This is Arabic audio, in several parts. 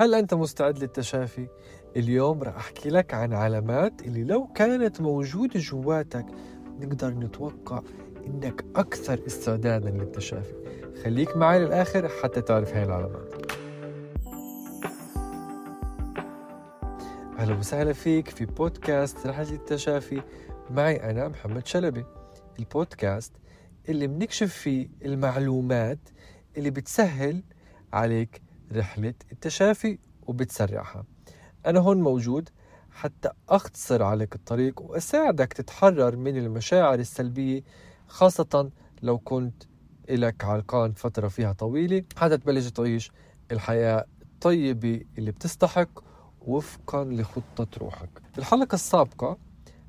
هل أنت مستعد للتشافي؟ اليوم راح أحكي لك عن علامات اللي لو كانت موجودة جواتك نقدر نتوقع إنك أكثر استعدادا للتشافي. خليك معي للآخر حتى تعرف هاي العلامات. أهلا وسهلا فيك في بودكاست رحلة التشافي. معي أنا محمد شلبي. البودكاست اللي بنكشف فيه المعلومات اللي بتسهل عليك رحلة التشافي وبتسرعها. أنا هون موجود حتى أختصر عليك الطريق وأساعدك تتحرر من المشاعر السلبية خاصة لو كنت إلك علقان فترة فيها طويلة. حتى تبلش تعيش الحياة الطيبة اللي بتستحق وفقا لخطة روحك. بالحلقة السابقة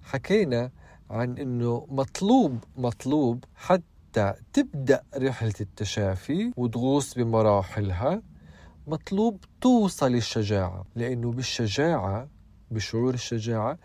حكينا عن إنه مطلوب مطلوب حتى تبدأ رحلة التشافي وتغوص بمراحلها. مطلوب توصل الشجاعة لأنه بالشجاعة بشعور الشجاعة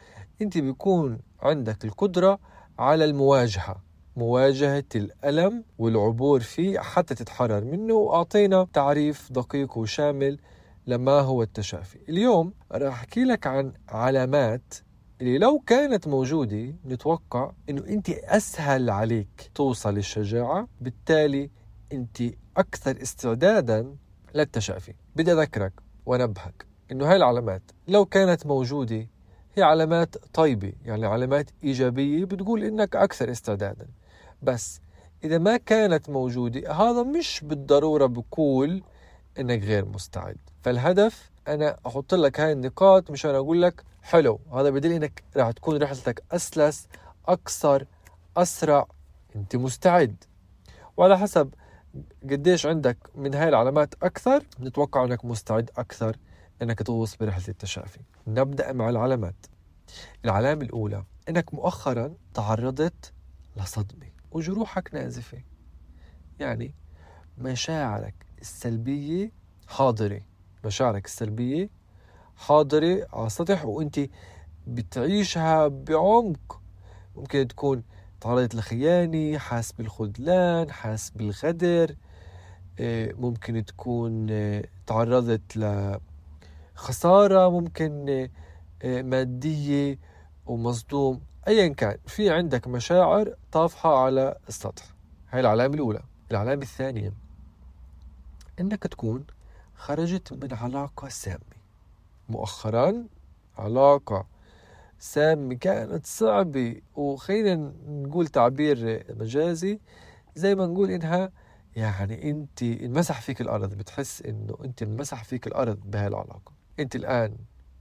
أنت بيكون عندك القدرة على المواجهة مواجهة الألم والعبور فيه حتى تتحرر منه وأعطينا تعريف دقيق وشامل لما هو التشافي اليوم راح أحكي لك عن علامات اللي لو كانت موجودة نتوقع إنه أنت أسهل عليك توصل للشجاعة بالتالي أنت أكثر استعدادا للتشافي بدي أذكرك وأنبهك إنه هاي العلامات لو كانت موجودة هي علامات طيبة يعني علامات إيجابية بتقول إنك أكثر استعدادا. بس إذا ما كانت موجودة هذا مش بالضرورة بقول إنك غير مستعد. فالهدف أنا أحط لك هاي النقاط مشان أقول لك حلو هذا بدل إنك راح تكون رحلتك أسلس اقصر أسرع أنت مستعد. وعلى حسب قديش عندك من هاي العلامات أكثر؟ نتوقع إنك مستعد أكثر إنك تغوص برحلة التشافي. نبدأ مع العلامات. العلامة الأولى إنك مؤخرا تعرضت لصدمة وجروحك نازفة. يعني مشاعرك السلبية حاضرة. مشاعرك السلبية حاضرة على السطح وأنت بتعيشها بعمق. ممكن تكون تعرضت لخيانة حاس بالخذلان حاس بالغدر آه، ممكن تكون آه، تعرضت لخسارة ممكن آه، مادية ومصدوم. أيا كان في عندك مشاعر طافحة على السطح. هاي العلامة الأولى. العلامة الثانية إنك تكون خرجت من علاقة سامة. مؤخرا علاقة سامة كانت صعبة. وخلينا نقول تعبير مجازي. زي ما نقول إنها يعني أنت انمسح فيك الأرض. بتحس إنه أنت انمسح فيك الأرض بهاي العلاقة أنت الآن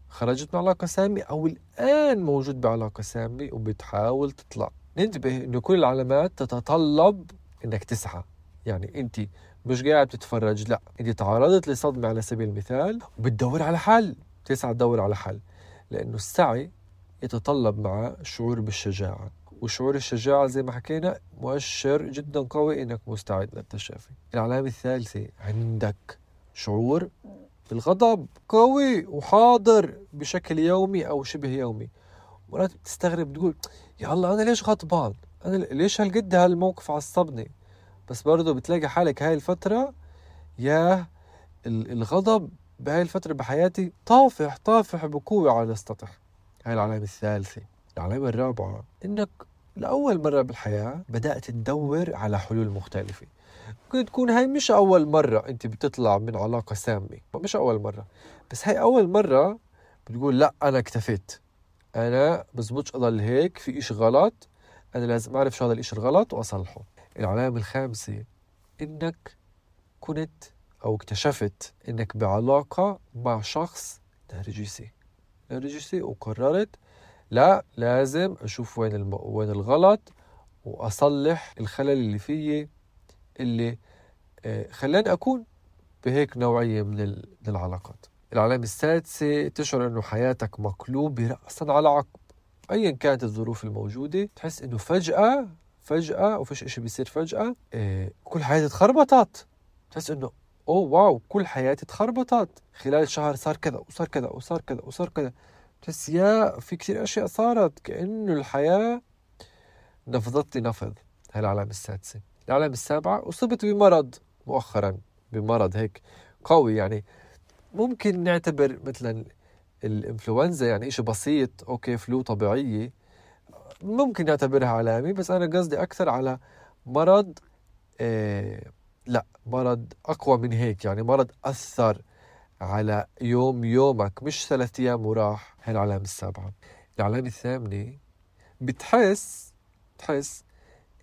خرجت من علاقة سامة أو الآن موجود بعلاقة سامة وبتحاول تطلع. ننتبه إنه كل العلامات تتطلب إنك تسعى. يعني أنت مش قاعد بتتفرج لا. أنت تعرضت لصدمة على سبيل المثال وبتدور على حل. تسعى تدور على حل. لأنه السعي يتطلب معه شعور بالشجاعة. وشعور الشجاعة زي ما حكينا مؤشر جدا قوي إنك مستعد للتشافي. العلامة الثالثة عندك شعور بالغضب قوي وحاضر بشكل يومي أو شبه يومي. مرات بتستغرب تقول يا الله أنا ليش غضبان؟ أنا ليش هالقد هالموقف عصبني؟ بس برضه بتلاقي حالك هاي الفترة يا الغضب بهاي الفترة بحياتي طافح طافح بقوة على السطح هاي العلامة الثالثة. العلامة الرابعة إنك لأول مرة بالحياة بدأت تدور على حلول مختلفة. ممكن تكون هاي مش أول مرة أنت بتطلع من علاقة سامة. مش أول مرة. بس هاي أول مرة بتقول لأ أنا اكتفيت. أنا بزبطش أضل هيك في إشي غلط. أنا لازم أعرف شو هذا الإشي الغلط وأصلحه. العلامة الخامسة إنك كنت أو اكتشفت إنك بعلاقة مع شخص نرجسي نرجسي وقررت لا لازم أشوف وين الم... وين الغلط وأصلح الخلل اللي فيي اللي آه، خلاني أكون بهيك نوعية من, ال... من العلاقات. العلامة السادسة تشعر إنه حياتك مقلوبة رأسا على عقب. أيا كانت الظروف الموجودة تحس إنه فجأة فجأة وفيش إشي بيصير فجأة إيه كل حياتي تخربطت تحس إنه أوه واو كل حياتي تخربطت. خلال شهر صار كذا وصار كذا وصار كذا وصار كذا. بتحس يا في كثير أشياء صارت كأنه الحياة نفضت لي نفض هاي العلامه السادسة. العلامه السابعة اصبت بمرض مؤخرا بمرض هيك قوي. يعني ممكن نعتبر مثلا الإنفلونزا يعني إشي بسيط أوكي فلو طبيعية. ممكن نعتبرها علامة بس أنا قصدي أكثر على مرض إيه لا مرض أقوى من هيك يعني مرض أثر على يوم يومك مش ثلاثة أيام وراح. هي العلامة السابعة. العلامة الثامنة بتحس تحس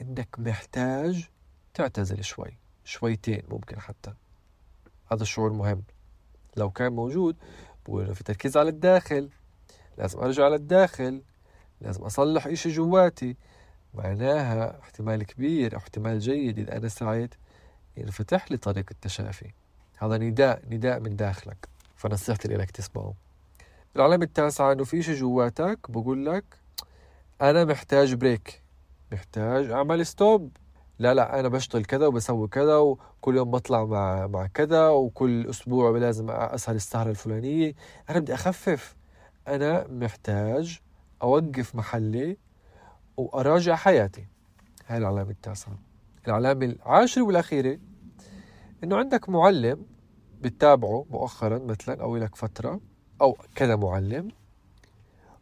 إنك محتاج تعتزل شوي شويتين ممكن حتى. هذا الشعور مهم. لو كان موجود بقول في تركيز على الداخل لازم أرجع للداخل لازم أصلح إشي جواتي. معناها احتمال كبير أو احتمال جيد إذا أنا سعيت ينفتح لي طريق التشافي. هذا نداء نداء من داخلك. فنصيحتي لك تسمعه. العلامة التاسعة إنه في شيء جواتك. بقول لك أنا محتاج break. محتاج أعمل stop لا لا أنا بشتغل كذا وبسوي كذا وكل يوم بطلع مع مع كذا وكل أسبوع لازم أسهر السهرة الفلانية. أنا بدي أخفف. أنا محتاج أوقف محلي وأراجع حياتي. هاي العلامة التاسعة العلامة العاشرة والأخيرة إنه عندك معلم بتتابعه مؤخرا مثلا أو لك فترة أو كذا معلم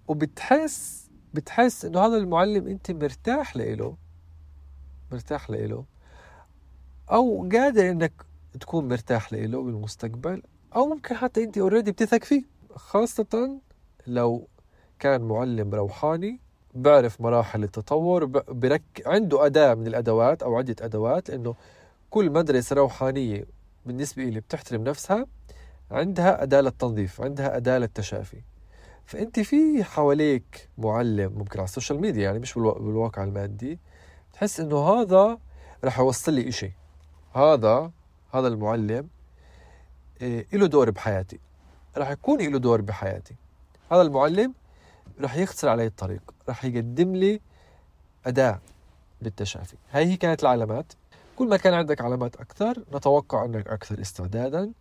وبتحس بتحس إنه هذا المعلم أنت مرتاح له مرتاح له أو قادر إنك تكون مرتاح له بالمستقبل أو ممكن حتى أنت اوريدي بتثق فيه خاصة لو كان معلم روحاني بعرف مراحل التطور برك عنده أداة من الأدوات أو عدة أدوات لأنه كل مدرسة روحانية بالنسبة لي بتحترم نفسها عندها أداة للتنظيف عندها أداة للتشافي. فأنت في حواليك معلم ممكن على ال social media يعني مش بالواقع المادي تحس إنه هذا رح يوصل لي إشي. هذا هذا المعلم إيه له دور بحياتي. رح يكون له دور بحياتي. هذا المعلم رح يختصر علي الطريق رح يقدم لي أداة للتشافي. هاي هي كانت العلامات. كل ما كان عندك علامات أكثر نتوقع أنك أكثر استعدادا.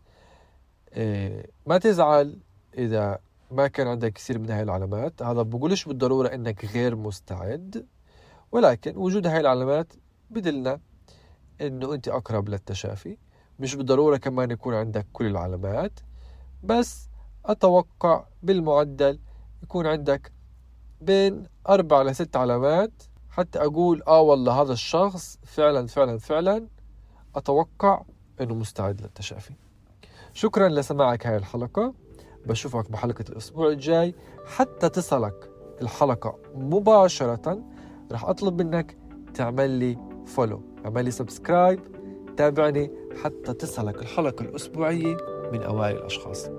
إيه ما تزعل إذا ما كان عندك كثير من هاي العلامات. هذا بقولش بالضرورة أنك غير مستعد ولكن وجود هاي العلامات بدلنا أنه أنت أقرب للتشافي. مش بالضرورة كمان يكون عندك كل العلامات بس أتوقع بالمعدل يكون عندك بين أربع لست علامات حتى أقول آه والله هذا الشخص فعلا فعلا فعلا أتوقع أنه مستعد للتشافي. شكرا لسماعك هاي الحلقة. بشوفك بحلقة الأسبوع الجاي. حتى تصلك الحلقة مباشرة رح أطلب منك تعمل لي follow اعمل لي subscribe تابعني حتى تصلك الحلقة الأسبوعية من أوائل الأشخاص.